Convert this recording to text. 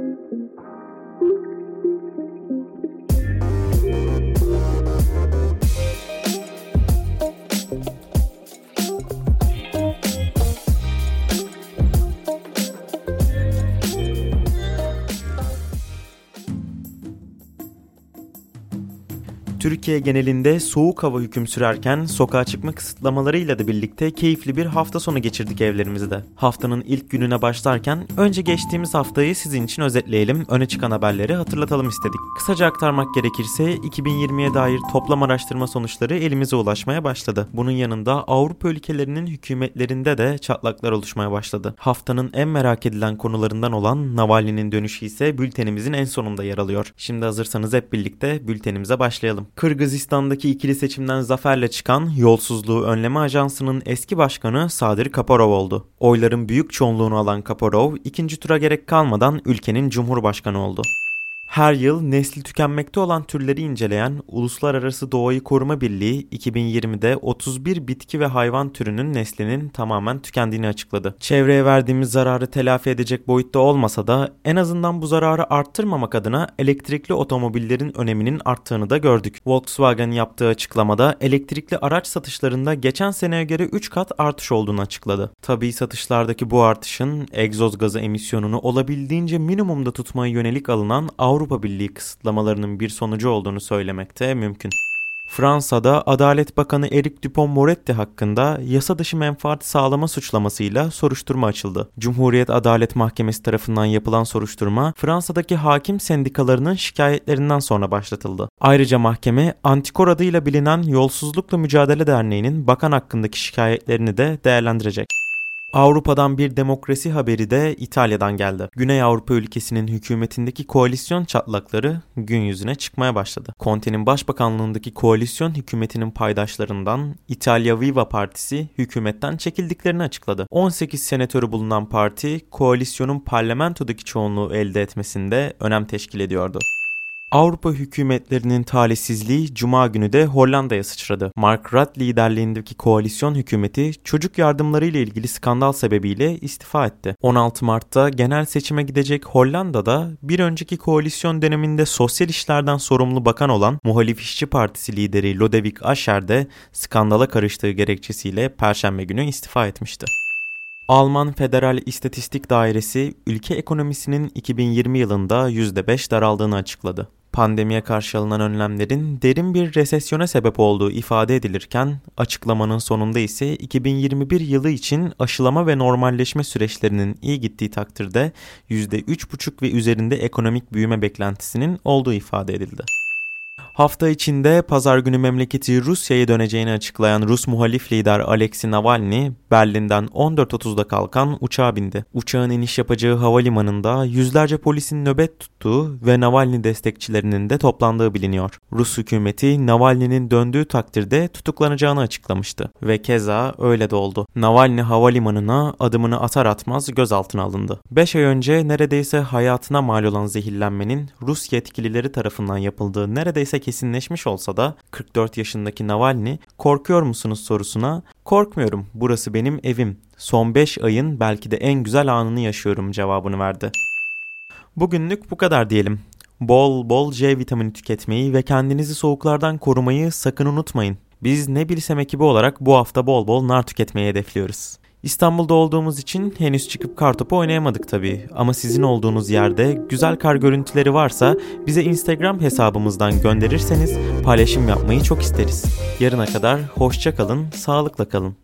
thank you Türkiye genelinde soğuk hava hüküm sürerken sokağa çıkma kısıtlamalarıyla da birlikte keyifli bir hafta sonu geçirdik evlerimizde. Haftanın ilk gününe başlarken önce geçtiğimiz haftayı sizin için özetleyelim, öne çıkan haberleri hatırlatalım istedik. Kısaca aktarmak gerekirse 2020'ye dair toplam araştırma sonuçları elimize ulaşmaya başladı. Bunun yanında Avrupa ülkelerinin hükümetlerinde de çatlaklar oluşmaya başladı. Haftanın en merak edilen konularından olan Navalny'nin dönüşü ise bültenimizin en sonunda yer alıyor. Şimdi hazırsanız hep birlikte bültenimize başlayalım. Kırgızistan'daki ikili seçimden zaferle çıkan Yolsuzluğu Önleme Ajansı'nın eski başkanı Sadir Kaparov oldu. Oyların büyük çoğunluğunu alan Kaparov ikinci tura gerek kalmadan ülkenin cumhurbaşkanı oldu. Her yıl nesli tükenmekte olan türleri inceleyen Uluslararası Doğayı Koruma Birliği 2020'de 31 bitki ve hayvan türünün neslinin tamamen tükendiğini açıkladı. Çevreye verdiğimiz zararı telafi edecek boyutta olmasa da en azından bu zararı arttırmamak adına elektrikli otomobillerin öneminin arttığını da gördük. Volkswagen yaptığı açıklamada elektrikli araç satışlarında geçen seneye göre 3 kat artış olduğunu açıkladı. Tabii satışlardaki bu artışın egzoz gazı emisyonunu olabildiğince minimumda tutmaya yönelik alınan Avrupa Avrupa Birliği kısıtlamalarının bir sonucu olduğunu söylemekte mümkün. Fransa'da Adalet Bakanı Eric Dupont-Moretti hakkında yasa dışı menfaat sağlama suçlamasıyla soruşturma açıldı. Cumhuriyet Adalet Mahkemesi tarafından yapılan soruşturma Fransa'daki hakim sendikalarının şikayetlerinden sonra başlatıldı. Ayrıca mahkeme Antikor adıyla bilinen Yolsuzlukla Mücadele Derneği'nin bakan hakkındaki şikayetlerini de değerlendirecek. Avrupa'dan bir demokrasi haberi de İtalya'dan geldi. Güney Avrupa ülkesinin hükümetindeki koalisyon çatlakları gün yüzüne çıkmaya başladı. Conte'nin başbakanlığındaki koalisyon hükümetinin paydaşlarından İtalya Viva Partisi hükümetten çekildiklerini açıkladı. 18 senatörü bulunan parti koalisyonun parlamentodaki çoğunluğu elde etmesinde önem teşkil ediyordu. Avrupa hükümetlerinin talihsizliği Cuma günü de Hollanda'ya sıçradı. Mark Rutte liderliğindeki koalisyon hükümeti çocuk yardımları ile ilgili skandal sebebiyle istifa etti. 16 Mart'ta genel seçime gidecek Hollanda'da bir önceki koalisyon döneminde sosyal işlerden sorumlu bakan olan Muhalif İşçi Partisi lideri Lodewijk Asscher de skandala karıştığı gerekçesiyle Perşembe günü istifa etmişti. Alman Federal İstatistik Dairesi ülke ekonomisinin 2020 yılında %5 daraldığını açıkladı pandemiye karşı alınan önlemlerin derin bir resesyona sebep olduğu ifade edilirken açıklamanın sonunda ise 2021 yılı için aşılama ve normalleşme süreçlerinin iyi gittiği takdirde %3,5 ve üzerinde ekonomik büyüme beklentisinin olduğu ifade edildi. Hafta içinde pazar günü memleketi Rusya'ya döneceğini açıklayan Rus muhalif lider Alexei Navalny, Berlin'den 14.30'da kalkan uçağa bindi. Uçağın iniş yapacağı havalimanında yüzlerce polisin nöbet tuttuğu ve Navalny destekçilerinin de toplandığı biliniyor. Rus hükümeti Navalny'nin döndüğü takdirde tutuklanacağını açıklamıştı ve keza öyle de oldu. Navalny havalimanına adımını atar atmaz gözaltına alındı. 5 ay önce neredeyse hayatına mal olan zehirlenmenin Rus yetkilileri tarafından yapıldığı neredeyse kesinleşmiş olsa da 44 yaşındaki Navalny korkuyor musunuz sorusuna korkmuyorum burası benim evim son 5 ayın belki de en güzel anını yaşıyorum cevabını verdi. Bugünlük bu kadar diyelim. Bol bol C vitamini tüketmeyi ve kendinizi soğuklardan korumayı sakın unutmayın. Biz ne bilsem ekibi olarak bu hafta bol bol nar tüketmeyi hedefliyoruz. İstanbul'da olduğumuz için henüz çıkıp kartopu oynayamadık tabii. Ama sizin olduğunuz yerde güzel kar görüntüleri varsa bize Instagram hesabımızdan gönderirseniz paylaşım yapmayı çok isteriz. Yarına kadar hoşça kalın, sağlıkla kalın.